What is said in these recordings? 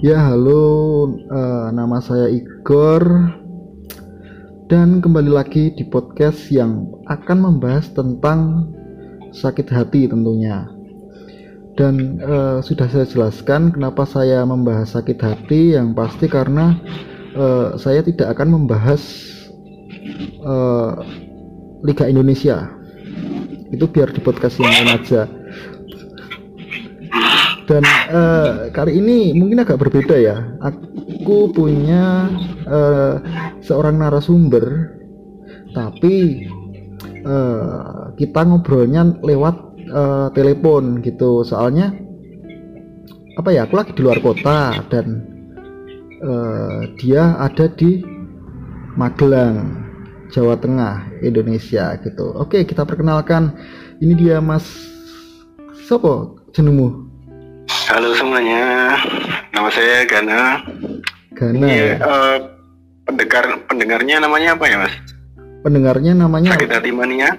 Ya, halo, uh, nama saya Igor dan kembali lagi di podcast yang akan membahas tentang sakit hati tentunya. Dan uh, sudah saya jelaskan kenapa saya membahas sakit hati yang pasti karena uh, saya tidak akan membahas uh, Liga Indonesia. Itu biar di podcast yang lain aja dan uh, kali ini mungkin agak berbeda ya. Aku punya uh, seorang narasumber tapi uh, kita ngobrolnya lewat uh, telepon gitu. Soalnya apa ya aku lagi di luar kota dan uh, dia ada di Magelang Jawa Tengah Indonesia gitu. Oke kita perkenalkan. Ini dia Mas Sopo jenengmu Halo semuanya, nama saya Gana. Gana. Ini, uh, pendengar pendengarnya namanya apa ya mas? Pendengarnya namanya Sakit Hati Mania?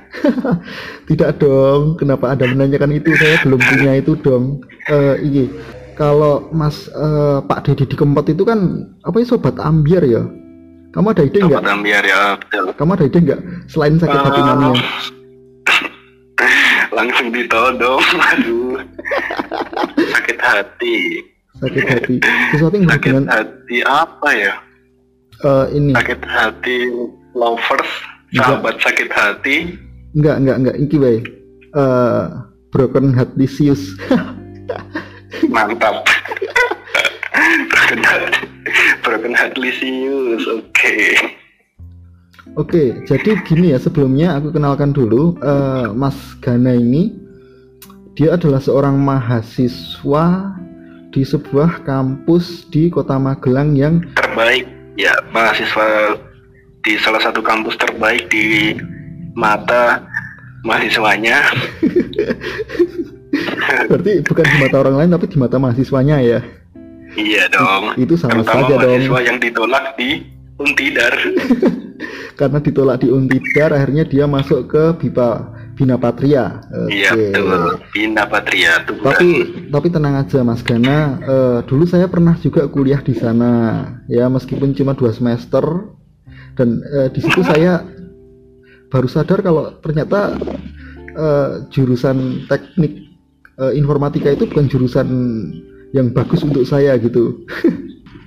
Tidak dong, kenapa ada menanyakan itu? Saya belum punya itu dong. Uh, ini kalau Mas uh, Pak Deddy di Kempot itu kan apa ya sobat ambiar ya? Kamu ada ide nggak? Sobat ambiar ya, betul. Kamu ada ide nggak selain sakit uh, hati mania? langsung ditodong, aduh sakit hati. Sakit hati. Sesuatu yang sakit dengan... hati apa ya? Uh, ini. Sakit hati lovers sahabat enggak. sakit hati. Enggak enggak enggak. Ini baik uh, broken heart lisius mantap. Broken heart broken heart lisius oke. Okay. Oke, jadi gini ya sebelumnya aku kenalkan dulu uh, Mas Gana ini dia adalah seorang mahasiswa di sebuah kampus di Kota Magelang yang terbaik. Ya mahasiswa di salah satu kampus terbaik di mata mahasiswanya. Berarti bukan di mata orang lain tapi di mata mahasiswanya ya? Iya dong. Itu sama Terutama saja dong. mahasiswa yang ditolak di Untidar. Karena ditolak di Untidar akhirnya dia masuk ke BIPA Bina Patria. Iya betul, Bina Patria. Tuh, tapi tapi tenang aja Mas Gana, uh, dulu saya pernah juga kuliah di sana, ya meskipun cuma dua semester, dan uh, di situ saya baru sadar kalau ternyata uh, jurusan teknik uh, informatika itu bukan jurusan yang bagus untuk saya gitu.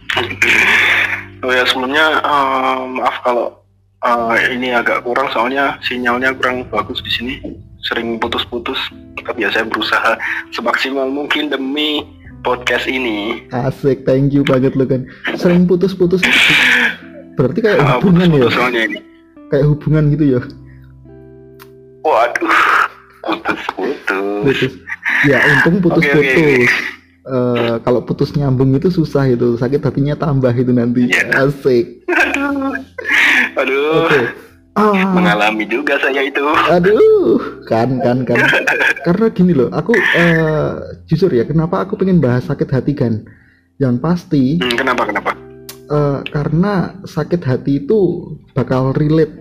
oh ya sebelumnya uh, maaf kalau uh, ini agak kurang soalnya sinyalnya kurang bagus di sini. Sering putus-putus. Tapi ya saya berusaha semaksimal mungkin demi podcast ini. Asik thank you banget lo kan sering putus-putus. Berarti kayak uh, hubungan putus -putus ya ini. kayak hubungan gitu ya? Waduh putus-putus. Ya untung putus-putus. okay, okay. Uh, kalau putus nyambung itu susah itu. Sakit hatinya tambah itu nanti. Yeah. asik Aduh. Okay. Ah. Mengalami juga saya itu. Aduh, kan kan kan. Karena gini loh, aku uh, jujur ya, kenapa aku pengen bahas sakit hati kan? Yang pasti. Hmm, kenapa kenapa? Uh, karena sakit hati itu bakal relate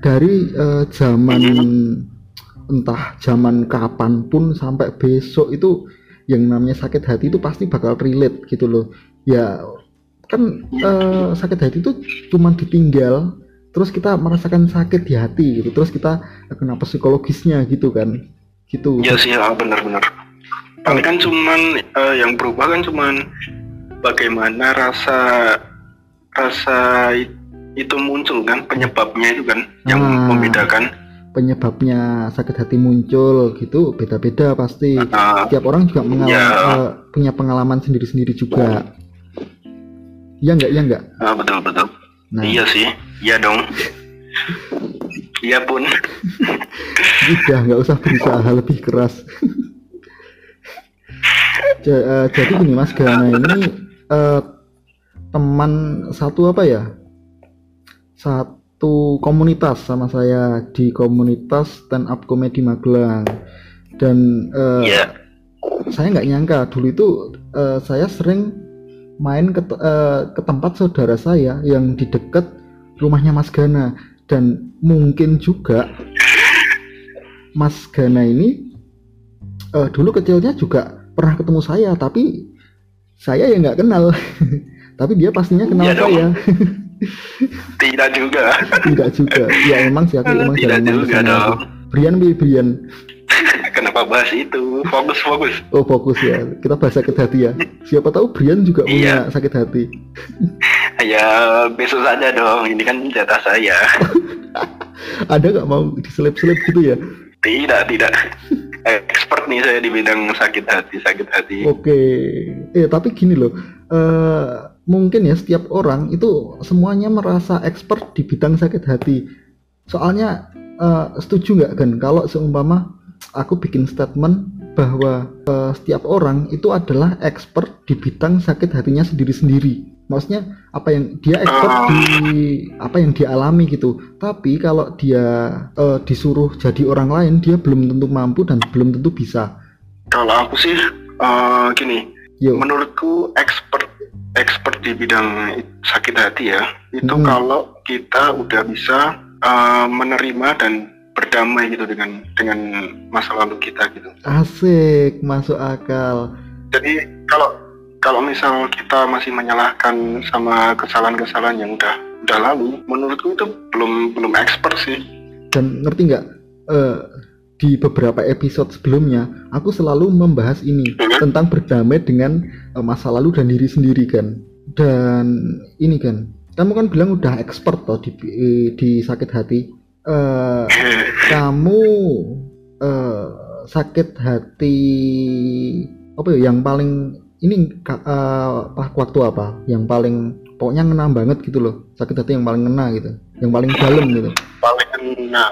dari uh, zaman hmm. entah zaman kapan pun sampai besok itu yang namanya sakit hati itu pasti bakal relate gitu loh. Ya kan uh, sakit hati itu cuma ditinggal terus kita merasakan sakit di hati gitu terus kita kenapa psikologisnya gitu kan gitu. Ya sih ya, benar-benar paling kan cuman uh, yang berubah kan cuman bagaimana rasa rasa itu muncul kan penyebabnya itu kan yang ah, membedakan. penyebabnya sakit hati muncul gitu beda-beda pasti. Uh, setiap orang juga mengalami ya. uh, punya pengalaman sendiri-sendiri juga Iya enggak, iya enggak? Ah, betul betul. Nah. Iya sih, iya dong. iya pun. Udah nggak usah berusaha lebih keras. Uh, jadi gini Mas Gana ini uh, teman satu apa ya? Satu komunitas sama saya di komunitas stand up comedy Magelang dan uh, eh, yeah. saya nggak nyangka dulu itu uh, saya sering main ke, uh, ke tempat saudara saya yang di dekat rumahnya Mas Gana dan mungkin juga Mas Gana ini uh, dulu kecilnya juga pernah ketemu saya tapi saya ya nggak kenal tapi dia pastinya kenal dong. saya Tidak juga. tidak juga ya emang sih aku emang Tidak juga dong. Brian Brian Kenapa bahas itu? Fokus fokus. oh fokus ya kita bahas sakit hati ya siapa tahu Brian juga punya Iya. sakit hati Ya besok saja dong. Ini kan jatah saya. ada nggak mau diselip-selip gitu ya Tidak tidak. Expert nih saya di bidang sakit hati sakit hati. Oke, eh tapi gini loh, eh mungkin ya setiap orang itu semuanya merasa expert di bidang sakit hati. Soalnya eh, setuju nggak kan kalau seumpama aku bikin statement bahwa eh, setiap orang itu adalah expert di bidang sakit hatinya sendiri-sendiri. Maksudnya apa yang dia expert di apa yang dia alami gitu. Tapi kalau dia eh, disuruh jadi orang lain, dia belum tentu mampu dan belum tentu bisa. Kalau aku sih eh, gini, Yo. menurutku expert expert di bidang sakit hati ya itu Hmm. kalau kita udah bisa eh, menerima dan berdamai gitu dengan dengan masa lalu kita gitu. Asik, masuk akal. Jadi kalau kalau misal kita masih menyalahkan sama kesalahan-kesalahan yang udah udah lalu, menurutku itu belum belum expert sih. Dan ngerti nggak? eh, di beberapa episode sebelumnya, aku selalu membahas ini Mhm. tentang berdamai dengan eh, masa lalu dan diri sendiri kan. Dan ini kan, kamu kan bilang udah expert toh di di sakit hati. Eh, kamu eh, sakit hati apa ya yang paling ini apa waktu apa? Yang paling pokoknya ngena banget gitu loh. Sakit hati yang paling ngena gitu. Yang paling dalam gitu. Paling ngena.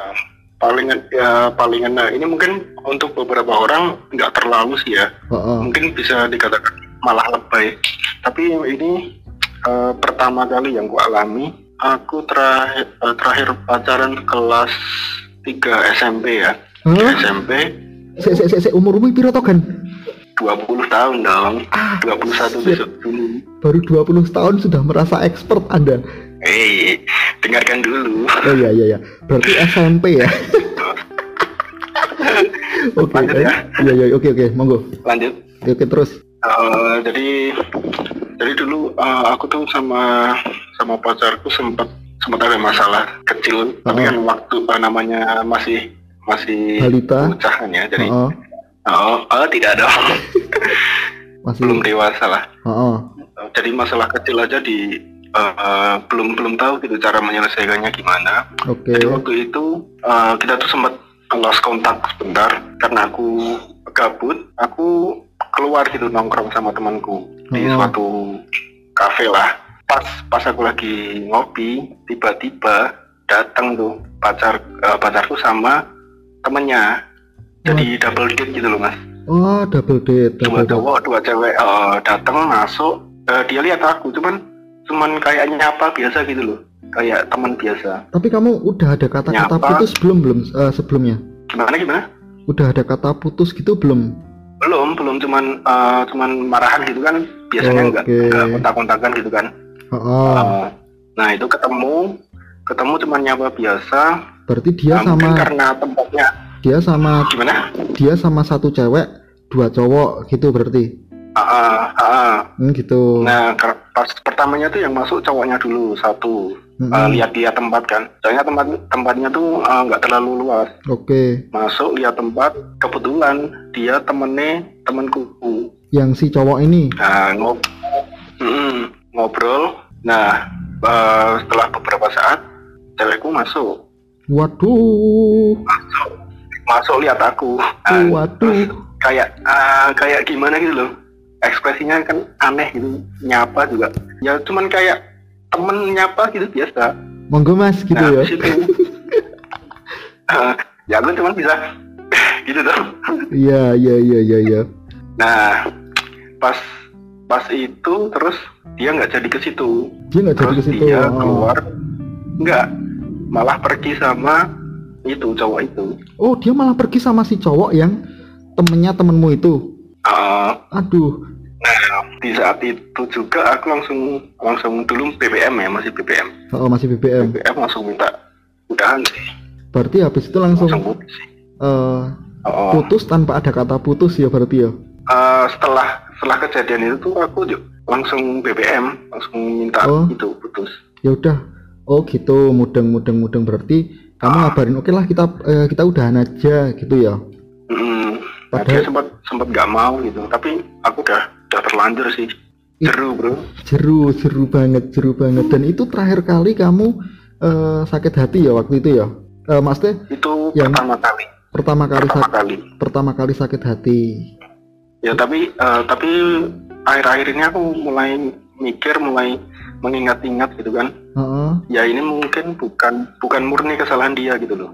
Paling ya paling ngena. Ini mungkin untuk beberapa orang nggak terlalu sih ya. Heeh. mungkin bisa dikatakan malah lebay. Tapi ini eh, pertama kali yang ku alami aku terakhir eh, terakhir pacaran kelas 3 SMP ya. Hah? SMP Se, se, se, se, umurmu piro to kan 20 tahun dong. Ah 21 shit. besok. Dulu baru 20 tahun sudah merasa expert anda. Eh dengarkan dulu. Oh iya iya iya. Berarti SMP ya? Oke Lanjut ya. iya iya oke oke. Monggo. Lanjut. Oke oke, terus. Eh, jadi jadi dulu eh, aku tuh sama sama pacarku sempat sempat ada masalah kecil. Tapi Oh. kan waktu eh, namanya masih masih Balita. bocah kan ya jadi Heeh, oh, oh, tidak dong. Belum masih dewasa lah. Eh, jadi masalah kecil aja di eh, eh, belum belum tahu gitu cara menyelesaikannya gimana. Oke. Jadi waktu itu eh, kita tuh sempat lost kontak sebentar. Karena aku gabut aku keluar gitu nongkrong sama temanku di Oh. suatu kafe lah. Pas pas aku lagi ngopi tiba-tiba datang tuh pacar eh, pacarku sama temennya. Jadi double date gitu loh mas. Oh double date dua double date. cowok dua cewek eh, datang masuk. Eh, dia lihat aku cuman cuman kayak nyapa biasa gitu loh. Kayak teman biasa. Tapi kamu udah ada kata-kata putus belum belum eh, sebelumnya? Gimana gimana? Udah ada kata putus gitu belum belum belum. Cuman eh, cuman marahan gitu kan. Biasanya nggak Oke. nggak kontak-kontakan gitu kan. Heeh. Eh, nah itu ketemu. Ketemu cuman nyapa biasa. Berarti dia Nah, sama karena tempatnya dia sama gimana? dia sama satu cewek dua cowok gitu berarti Ah, ah, ah. hmm, gitu. Nah pas pertamanya tuh yang masuk cowoknya dulu satu. Mm-mm. Eh, lihat dia tempat kan. Soalnya tempat tempatnya tuh nggak terlalu luas. Oke. Masuk lihat tempat kebetulan dia temennya temanku. Yang si cowok ini? Nah ngob Mm-mm, ngobrol. Nah eh, setelah beberapa saat cewekku masuk. Waduh. Masuk lihat aku. Nah, waduh. terus kayak ah, kayak gimana gitu loh ekspresinya kan aneh gitu nyapa juga. Ya cuman kayak temen nyapa gitu biasa. Monggo mas gitu nah ya. ah, ya aku cuman bisa gitu dong. Iya iya iya iya iya. Nah pas pas itu terus dia nggak jadi ke situ. Dia nggak jadi ke situ dia oh. keluar nggak malah pergi sama itu cowok itu. Oh dia malah pergi sama si cowok yang temennya temenmu itu? Ah, aduh di saat itu juga aku langsung langsung dulu BBM ya masih BBM. oh, masih BBM BBM langsung minta udahan sih, berarti habis itu langsung langsung putus sih. eh, Oh, putus tanpa ada kata putus ya berarti ya? Eh, setelah setelah kejadian itu tuh aku langsung BBM langsung minta Oh. itu putus. Ya udah. Oh gitu. Mudeng mudeng mudeng. Berarti kamu Ah. ngabarin oke lah kita eh, kita udahan aja gitu ya? Mm, dia padahal sempat sempat nggak mau gitu. Tapi aku udah udah terlanjur sih. Ih. jeru bro. Jeru jeru banget jeru banget. Dan itu terakhir kali kamu eh, sakit hati ya waktu itu ya? Eh, maksudnya itu Yang- pertama kali. Pertama kali pertama kali. pertama kali sakit hati. Ya tapi eh, tapi akhir-akhir ini aku mulai mikir mulai mengingat-ingat gitu kan. Heeh. ya ini mungkin bukan bukan murni kesalahan dia gitu loh.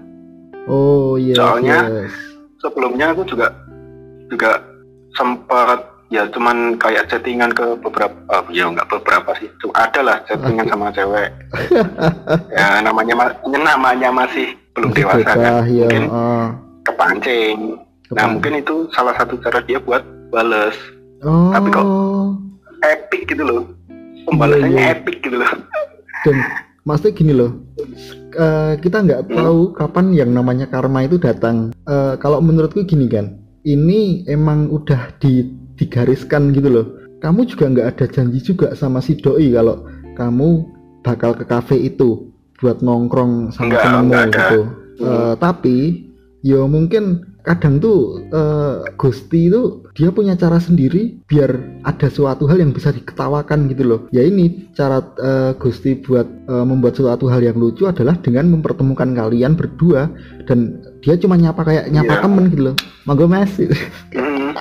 Oh iya Soalnya- yes. sebelumnya aku juga juga sempat ya cuman kayak chattingan ke beberapa eh, ya nggak beberapa sih. Cuma ada lah chattingan sama cewek. Ya namanya ma- namanya masih belum Masih dewasa kan. ya mungkin heeh. kepancing. Nah mungkin itu salah satu cara dia buat bales. Oh. Tapi kok- epic gitu loh. Pembalasannya Iya, iya. epic gitu loh. Dan maksudnya gini loh eh, kita nggak Hmm. tahu kapan yang namanya karma itu datang. Eh, kalau menurutku gini kan ini emang udah di, digariskan gitu loh kamu juga nggak ada janji juga sama si doi kalau kamu bakal ke kafe itu buat nongkrong sama temenmu gitu Hmm. Eh, tapi ya mungkin kadang tuh eh, Gusti itu dia punya cara sendiri biar ada suatu hal yang bisa diketawakan gitu loh ya ini cara eh, Gusti buat eh, membuat suatu hal yang lucu adalah dengan mempertemukan kalian berdua dan dia cuma nyapa kayak nyapa Iya. temen gitu loh monggo mas Hmm.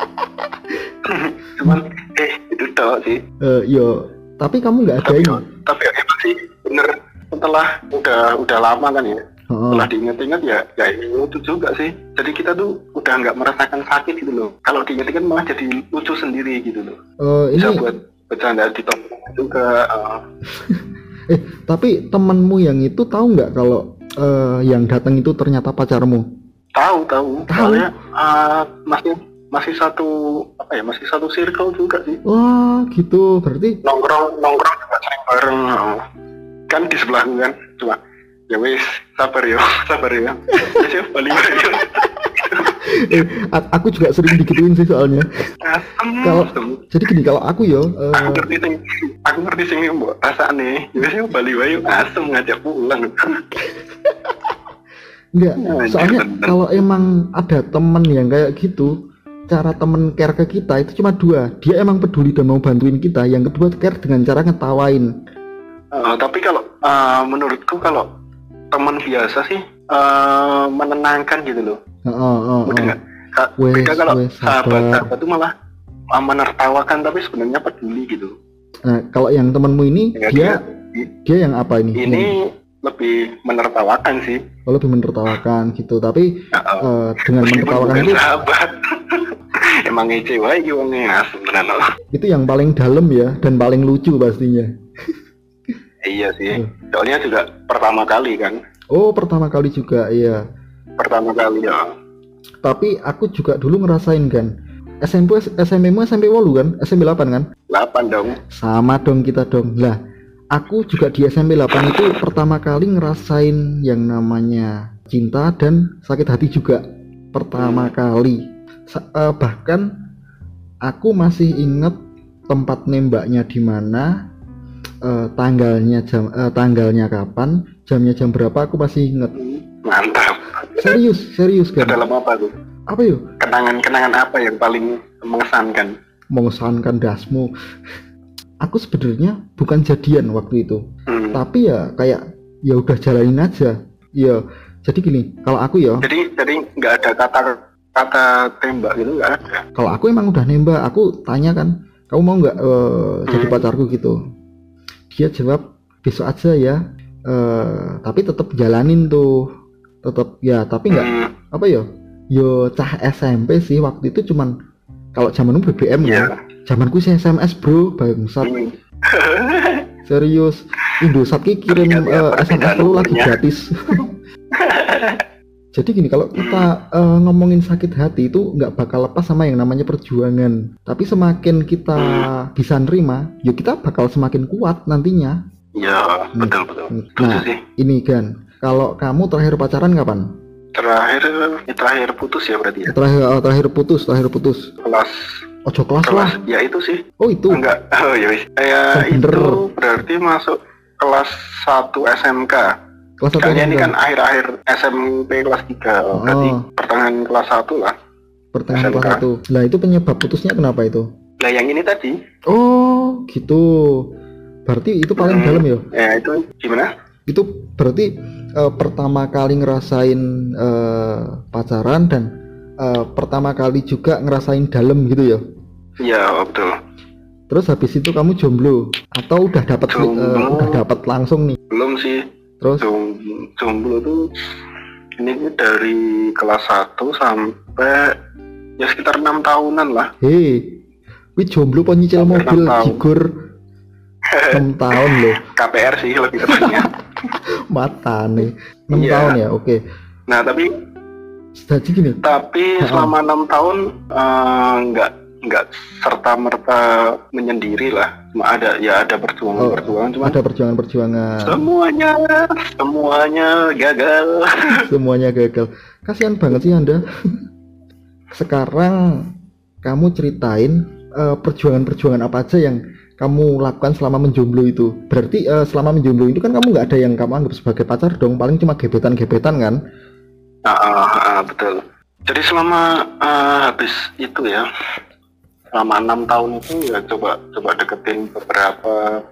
Cuman eh itu tau sih. Eh, yo tapi kamu nggak ada tapi ini? tapi emang sih bener. Setelah udah udah lama kan ya Heeh. setelah diinget-inget ya ya lucu juga sih. Jadi kita tuh udah nggak merasakan sakit gitu loh. Kalau diinget-inget malah jadi lucu sendiri gitu loh. Bisa ini buat bercanda di juga eh, eh tapi temenmu yang itu tahu nggak kalau eh, yang datang itu ternyata pacarmu? Tahu tahu. Tahu. soalnya eh, masih masih satu apa ya masih satu circle juga sih. Wah gitu. Berarti nongkrong nongkrong juga sering bareng eh. kan di sebelahku kan cuma ya wis sabar yo sabar yo. Ya sih balik yo. Eh, aku juga sering digituin sih soalnya. Kalau- jadi gini kalau aku yo eh, aku ngerti sing aku ngerti sing mbok rasane. Ya wis yo bali wae yo asem ngajak pulang. Enggak Anjir, soalnya kalau emang ada temen yang kayak gitu cara temen care ke kita itu cuma dua. Dia emang peduli dan mau bantuin kita. Yang kedua care dengan cara ngetawain. Eh, tapi kalau eh, menurutku kalau teman biasa sih eh, menenangkan gitu loh. Heeh, heeh, Udah heeh. nggak? Ka- Wes, beda kalau wes, sahabat sahabat itu malah uh, menertawakan tapi sebenarnya peduli gitu. Nah kalau yang temenmu ini Ya, dia dia- dia yang apa ini? Ini lebih menertawakan sih. Oh, lebih menertawakan gitu. Tapi Ya, eh, dengan menertawakan itu sahabat emang ngece wae iki wong itu yang paling dalam ya dan paling lucu pastinya. Iya sih. Soalnya juga pertama kali kan. Oh pertama kali juga iya. Pertama kali ya. Tapi aku juga dulu ngerasain kan SMP SMP mu SMP 8 kan? SMP 8 kan? 8 dong. Sama dong kita dong. Lah aku juga di SMP 8 itu pertama kali ngerasain yang namanya cinta dan sakit hati juga pertama kali. Sa- eh, bahkan aku masih inget tempat nembaknya di mana eh, tanggalnya jam eh, tanggalnya kapan jamnya jam berapa aku masih inget mantap. Serius serius kan dalam apa tuh? Apa yuk? Kenangan-kenangan apa yang paling mengesankan? Mengesankan dasmu aku sebenarnya bukan jadian waktu itu. Hmm. tapi ya kayak ya udah jalanin aja. Ya jadi gini kalau aku ya jadi jadi nggak ada kata kata tembak gitu nggak ada? Kalau aku emang udah nembak aku tanya kan kamu mau nggak eh, jadi Hmm. pacarku? Gitu. Dia jawab besok aja ya. Eh, tapi tetap jalanin tuh. Tetap ya tapi nggak Hmm, apa ya yo cah SMP sih waktu itu cuman kalau zamanmu BBM Iya. ya zamanku sih SMS bro bangsat. Hmm. serius. Indosat ki kirim eh, SMS lu lagi gratis. Jadi gini kalau kita eh, ngomongin sakit hati itu nggak bakal lepas sama yang namanya perjuangan. Tapi semakin kita Hmm. bisa nerima ya kita bakal semakin kuat nantinya. Ya betul betul. Setuju nah sih. ini kan kalau kamu terakhir pacaran kapan? Terakhir ya terakhir putus ya berarti ya? Terakhir eh, terakhir putus terakhir putus. Kelas ojo kelas lah. ya itu sih. Oh itu? Enggak. Oh ya wis. Bener. itu berarti masuk kelas 1 SMK kelas satu kayaknya ini kan akhir-akhir SMP kelas 3 oh, berarti Oh. pertengahan kelas 1 lah. Pertengahan kelas SMK. satu. Lah itu penyebab putusnya kenapa itu? Lah yang ini tadi. Oh gitu. Berarti itu paling Hmm. dalam ya? Ya itu gimana? Itu berarti eh, pertama kali ngerasain eh, pacaran dan eh, pertama kali juga ngerasain dalam gitu ya? Iya betul. Terus habis itu kamu jomblo? Atau udah dapat Jomblo. udah dapat langsung nih? Belum sih. Terus? Jom- jomblo tuh ini dari kelas 1 sampai ya sekitar enam tahunan lah. Hei wih jomblo po nyicil mobil enam jigur? 6 tahun loh. KPR sih lebih tepatnya. Mata nih 6 Iya. tahun ya? Oke. Nah tapi jadi gini tapi selama enam tahun eh, nggak nggak serta merta menyendiri lah. Ada ya ada perjuangan perjuangan cuma Oh, ada perjuangan-perjuangan. semuanya semuanya gagal. Semuanya gagal. Kasihan banget sih anda. Sekarang kamu ceritain eh, perjuangan-perjuangan apa aja yang kamu lakukan selama menjomblo itu. Berarti eh, selama menjomblo itu kan kamu nggak ada yang kamu anggap sebagai pacar dong. Paling cuma gebetan-gebetan kan Ah, ah, ah, betul. Jadi selama eh, habis itu ya selama enam tahun itu ya coba coba deketin beberapa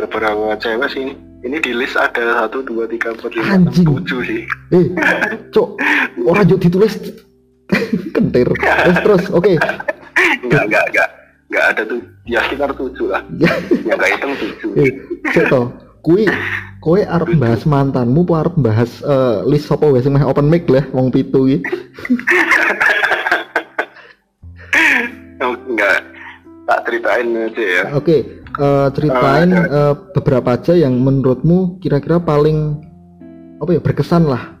beberapa cewek sih. Ini di list ada satu dua tiga empat lima enam tujuh sih. Eh cok orang juk ditulis kentir. Terus terus oke. Nggak nggak nggak nggak ada tuh. Ya sekitar tujuh lah. Ya. Ya nggak hitung tujuh. Eh to kui kowe arep bahas mantanmu apa arep bahas eh, list sapa wae sing meh open mic lah wong pitu iki? Oh, nggak tak ceritain aja ya. Oke, eh, ceritain eh, beberapa aja yang menurutmu kira-kira paling apa ya berkesan lah.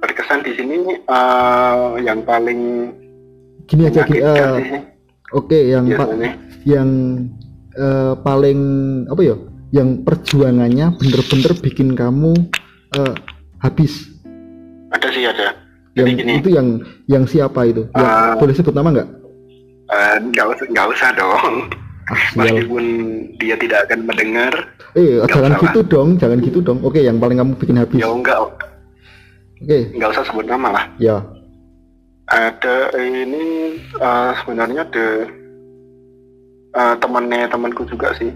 berkesan di sini eh, yang paling Gini aja, gini, sih. oke yang pa- biasanya yang eh, paling apa ya, yang perjuangannya bener-bener bikin kamu eh, habis. ada sih ada Yang jadi gini itu yang yang siapa itu? Yang Ah. boleh sebut nama nggak? eh, nggak usah nggak usah dong Ah, meskipun dia tidak akan mendengar Eh, jangan usah gitu dong, jangan gitu dong. Oke, yang paling kamu bikin habis. ya enggak Oke, nggak usah sebut nama lah ya. ada ini eh, sebenarnya ada eh, temannya temanku juga sih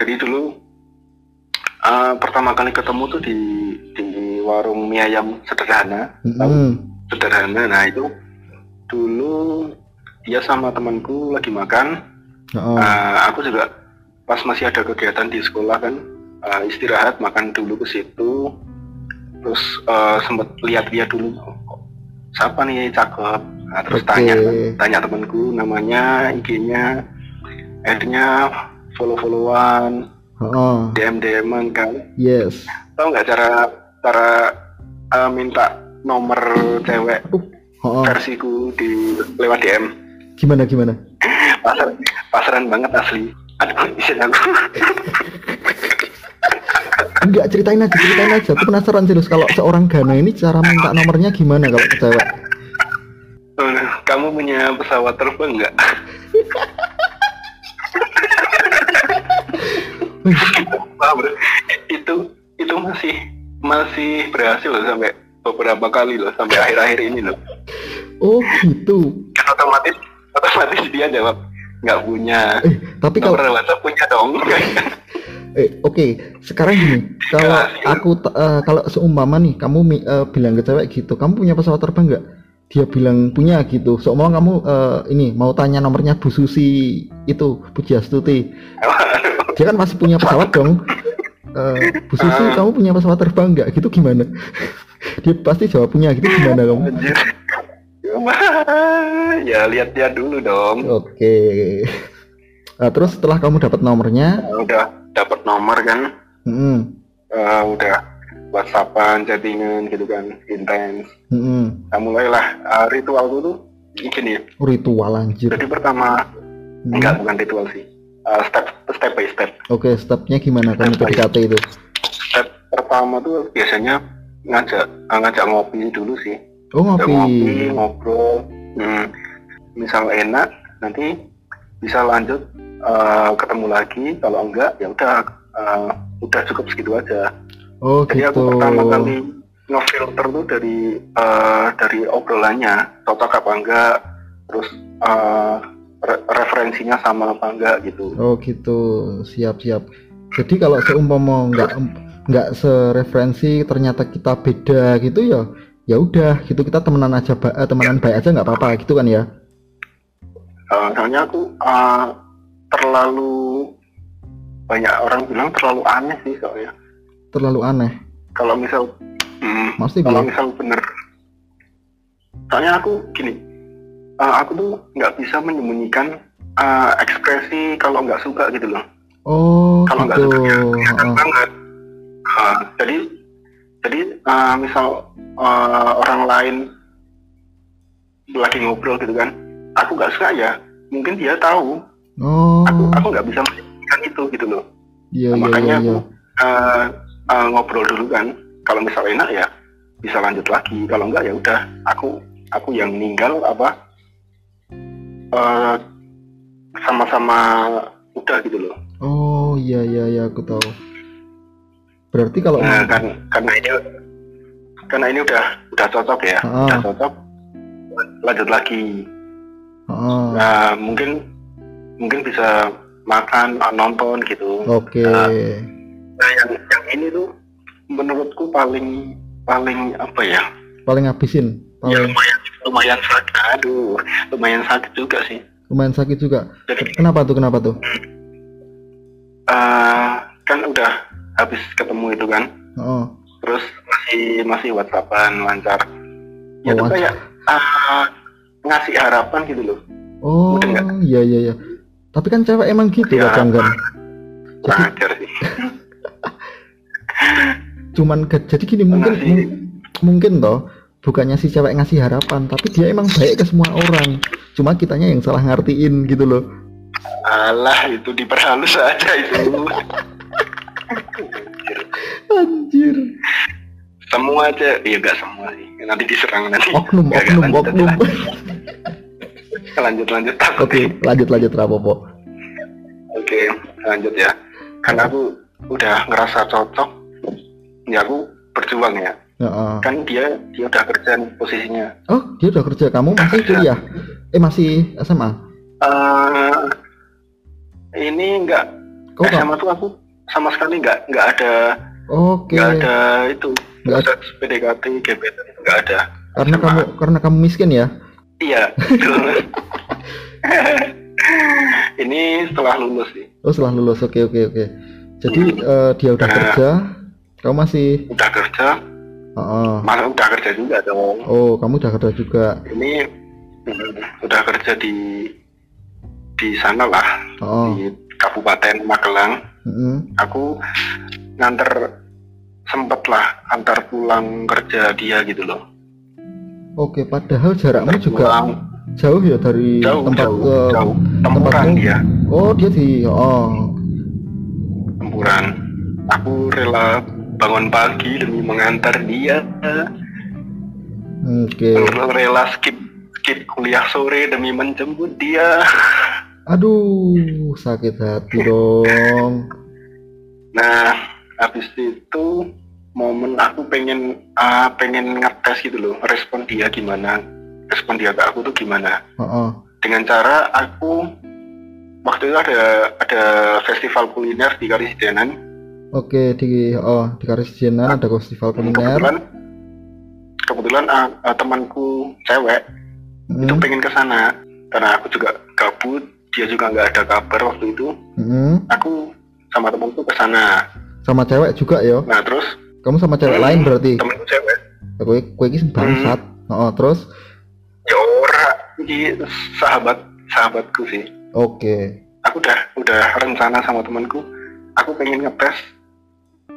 jadi dulu eh, pertama kali ketemu tuh di di warung mie ayam sederhana. Mm-mm. sederhana. Nah itu dulu dia sama temanku lagi makan. Oh, Eh, aku juga pas masih ada kegiatan di sekolah kan eh, istirahat makan dulu ke situ. Terus eh, sempet lihat-lihat dulu kok siapa nih cakep? Nah, terus Oke. tanya tanya temanku namanya IG-nya akhirnya follow-followan oh, DM DM-an kan yes. tahu nggak cara cara eh, minta nomor cewek Oh, versiku di lewat DM gimana gimana? pasar pasaran banget asli aduh izin aku Enggak ceritain aja, ceritain aja. Aku penasaran serius kalau seorang Gana ini cara minta nomornya gimana kalau ke cewek? Kamu punya pesawat terbang nggak Wah, bro. Itu itu masih masih berhasil loh sampai beberapa kali loh sampai akhir-akhir ini loh Oh gitu. kan otomatis otomatis dia jawab nggak punya Eh tapi kalau WhatsApp punya dong eh oke sekarang gini kalau aku eh, kalau seumpama nih kamu eh, bilang ke cewek gitu, kamu punya pesawat terbang nggak? Dia bilang punya gitu. Seumpama kamu eh, ini mau tanya nomornya Bu Susi itu Pujiastuti. Dia kan masih punya pesawat dong. Eh, Bu Susi, Ah. kamu punya pesawat terbang nggak? Gitu gimana? Dia pasti jawab punya gitu gimana kamu? Ya lihat-lihat dulu dong Oke. Nah, terus setelah kamu dapat nomornya, udah dapat nomor kan mm, eh, udah whatsappan chattingan gitu kan intens mm, nah mulailah uh, ritualku tuh gini ritual anjir. jadi pertama Mm. enggak bukan ritual sih Uh, step step by step. Oke, stepnya gimana? Kamu Step by PDKT itu? step pertama tuh biasanya ngajak uh, ngajak ngopi dulu sih. Oh ngopi. Ngopi. ngobrol. Hmm, misal enak nanti bisa lanjut eh, ketemu lagi. Kalau enggak ya udah eh, udah cukup segitu aja. Oh jadi gitu. aku pertama kali ngefilter tuh dari eh, dari obrolannya. Cocok apa enggak terus eh, re- referensinya sama apa enggak gitu Oh gitu, siap-siap. Jadi kalau seumpama nggak nggak sereferensi ternyata kita beda gitu ya, ya udah gitu kita temenan aja, ba- eh, temenan baik aja nggak apa-apa gitu kan ya? Eh, soalnya aku eh, terlalu banyak orang bilang terlalu aneh sih soalnya Terlalu aneh. kalau misal hmm, kalau misal bener soalnya aku gini eh, aku tuh nggak bisa menyembunyikan eh, ekspresi kalau nggak suka gitu loh Oh kalau nggak gitu. suka ya kelihatan Heeh. banget Eh, jadi jadi eh, misal eh, orang lain lagi ngobrol gitu kan aku nggak suka ya mungkin dia tahu Oh, aku aku nggak bisa menyembunyikan itu gitu loh iya iya makanya iya. aku iya. eh, eh, ngobrol dulu kan kalau misal enak ya bisa lanjut lagi kalau enggak ya udah aku aku yang meninggal apa eh, sama-sama udah gitu loh Oh iya iya iya aku tahu. Berarti kalau nah kan karena ini karena ini udah udah cocok ya Ah. udah cocok lanjut lagi Heeh. nah mungkin mungkin bisa makan nonton gitu Oke. Ah. nah yang yang ini tuh menurutku paling paling apa ya Paling ngabisin. ya Paling lumayan lumayan sakit aduh lumayan sakit juga sih lumayan sakit juga. jadi Kenapa tuh? Kenapa tuh? eh, kan udah habis ketemu itu kan Heeh. terus masih masih whatsappan lancar ya Oh, tuh kayak eh, ngasih harapan gitu loh Oh iya iya iya. Tapi kan cewek emang gitu Ya. kadang kan. kurang Jadi cuman ke- jadi gini mungkin mungkin toh bukannya si cewek ngasih harapan tapi dia emang baik ke semua orang. Cuma kitanya yang salah ngertiin gitu loh. Alah itu diperhalus aja itu. Anjir. Semua aja iya enggak semua sih. Nanti diserang nanti. Oknum Nggak, oknum lanjut, oknum. lanjut lanjut takut oke lanjut lanjut rapopo Oke, lanjut ya. Karena aku udah ngerasa cocok, ya aku berjuang ya. Heeh. Kan dia dia udah kerja nih posisinya. oh dia udah kerja kamu masih kuliah eh masih SMA eh ini enggak tak SMA tuh aku sama sekali nggak nggak ada oke nggak ada itu Nggak ada. PDKT gebetan itu nggak ada. karena SMA. kamu karena kamu miskin ya Iya. betul. ini setelah lulus sih. oh setelah lulus oke oke oke jadi eh, dia udah Nah. kerja kamu masih Udah kerja, Heeh. malah udah kerja juga dong. oh kamu udah kerja juga ini udah kerja di di sana lah oh di Kabupaten Magelang Mm-mm. aku nganter sempet lah antar pulang kerja dia gitu loh Oke, padahal jarakmu juga jauh ya dari jauh tempat jauh ke jauh tempuran tempatmu? dia Oh, dia di oh. tempuran aku rela bangun pagi demi mengantar dia Oke. rela skip skip kuliah sore demi menjemput dia Aduh, sakit hati dong. Nah, habis itu momen aku pengen ah, pengen ngetes gitu loh, respon dia gimana, respon dia ke aku tuh gimana. Heeh. Dengan cara aku waktu itu ada ada festival kuliner di Karisidenan. Oke, di oh, di Karisidenan ada festival kuliner. Kebetulan kebetulan ah, ah, temanku cewek itu Hmm. pengen ke sana karena aku juga gabut, dia juga nggak ada kabar waktu itu. Hmm. Aku sama temanku ke sana. Sama cewek juga ya. Nah, terus Kamu sama cewek Hmm. lain berarti. temanku cewek Kowe kowe iki bangsat. Heeh, terus ya ora ini sahabat sahabatku sih oke. aku udah udah rencana sama temanku aku pengen ngetes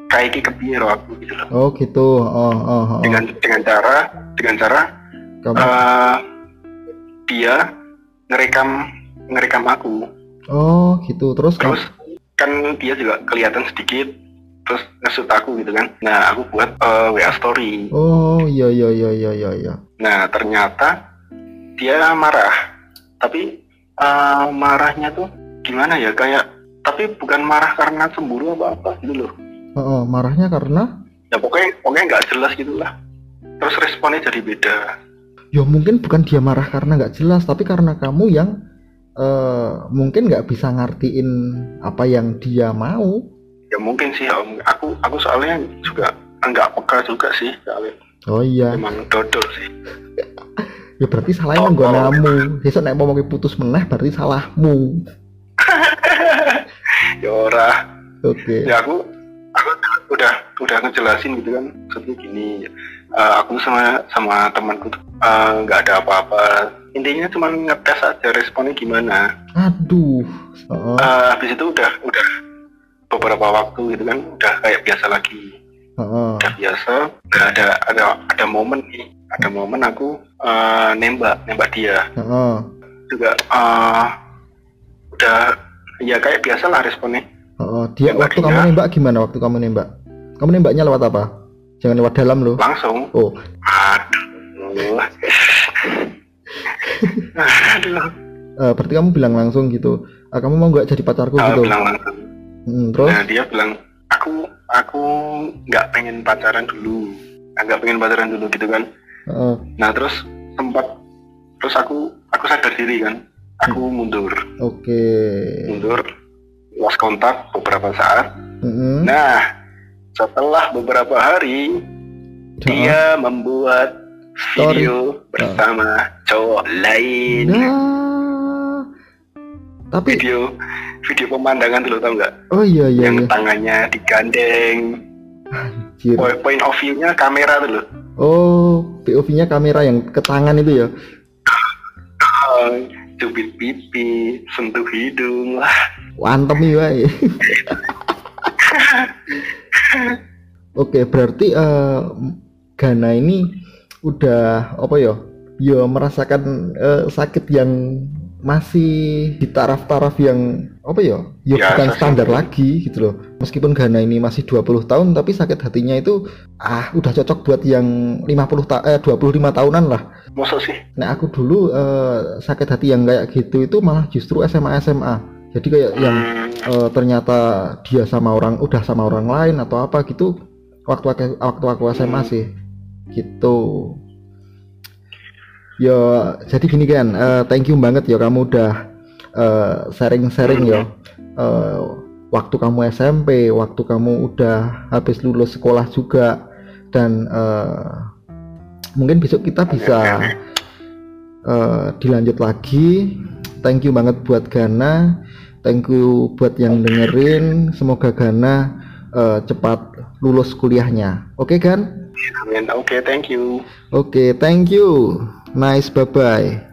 kayak kepiye aku gitu loh. Oh, gitu. Oh, oh, oh. dengan dengan cara dengan cara Kamu? eh, dia ngerekam ngerekam aku. Oh, gitu. Terus terus kan dia juga kelihatan sedikit terus ngesut aku gitu kan. Nah aku buat eh, WA story. Oh, iya iya iya iya iya iya. nah ternyata dia marah. Tapi uh, marahnya tuh gimana ya? Kayak tapi bukan marah karena cemburu apa apa gitu loh oh, oh, marahnya karena? Ya pokoknya pokoknya nggak jelas gitulah. Terus responnya jadi beda. Ya mungkin bukan dia marah karena nggak jelas tapi karena kamu yang uh, mungkin nggak bisa ngertiin apa yang dia mau. Ya mungkin sih om. Aku aku soalnya juga nggak peka juga sih soalnya. Oh iya. Emang dodol sih. Ya berarti salahnya gue namu. Besok naik mau putus meneh berarti salahmu. Ya ora. Oke. Okay. ya aku udah udah ngejelasin gitu kan maksudnya gini uh, aku sama sama temanku eh, nggak uh, ada apa-apa. Intinya cuma ngetes aja responnya gimana. Aduh uh, uh, habis itu udah udah beberapa waktu gitu kan udah kayak biasa lagi. Uh, udah biasa udah ada ada ada momen nih. Ada momen aku uh, nembak nembak dia. Uh, juga uh, udah ya kayak biasa lah responnya. Oh, dia waktu kamu nembak gimana waktu kamu nembak? Kamu nembaknya lewat apa? Jangan lewat dalam loh. Langsung. Oh. Aduh. Aduh. Uh, berarti kamu bilang langsung gitu. Uh, kamu mau nggak jadi pacarku uh, gitu? Bilang langsung. Hmm, terus? Nah, dia bilang aku aku nggak pengen pacaran dulu. Nggak pengen pacaran dulu gitu kan. Uh. Nah terus sempat terus aku aku sadar diri kan. Aku hmm. mundur. Oke. Okay. Mundur lost kontak beberapa saat. Mm-hmm. Nah, setelah beberapa hari dia membuat video Story. bersama oh. cowok lain. Nah, tapi video video pemandangan dulu tau nggak? Oh iya iya. Yang iya. tangannya digandeng. Anjir. Point of view-nya kamera dulu. Oh, POV-nya kamera yang ke tangan itu ya? Cubit pipi, sentuh hidung lah. Wantem ya. Oke, berarti uh, Gana ini udah apa ya? Ya merasakan uh, sakit yang masih di taraf-taraf yang apa ya? Ya, ya bukan standar lagi gitu loh. Meskipun Gana ini masih 20 tahun tapi sakit hatinya itu ah udah cocok buat yang 50 ta eh 25 tahunan lah. Masa sih? Nah, aku dulu uh, sakit hati yang kayak gitu itu malah justru SMA SMA. Jadi kayak yang uh, ternyata dia sama orang udah sama orang lain atau apa gitu waktu waktu aku SMA sih. Gitu. Ya jadi gini kan uh, thank you banget ya kamu udah sharing-sharing uh, ya. Uh, waktu kamu SMP waktu kamu udah habis lulus sekolah juga dan uh, mungkin besok kita bisa uh, dilanjut lagi. Thank you banget buat Gana thank you buat yang dengerin semoga Gana uh, cepat lulus kuliahnya oke okay, kan Oke, okay, thank you. Oke, okay, thank you. Nice, bye bye.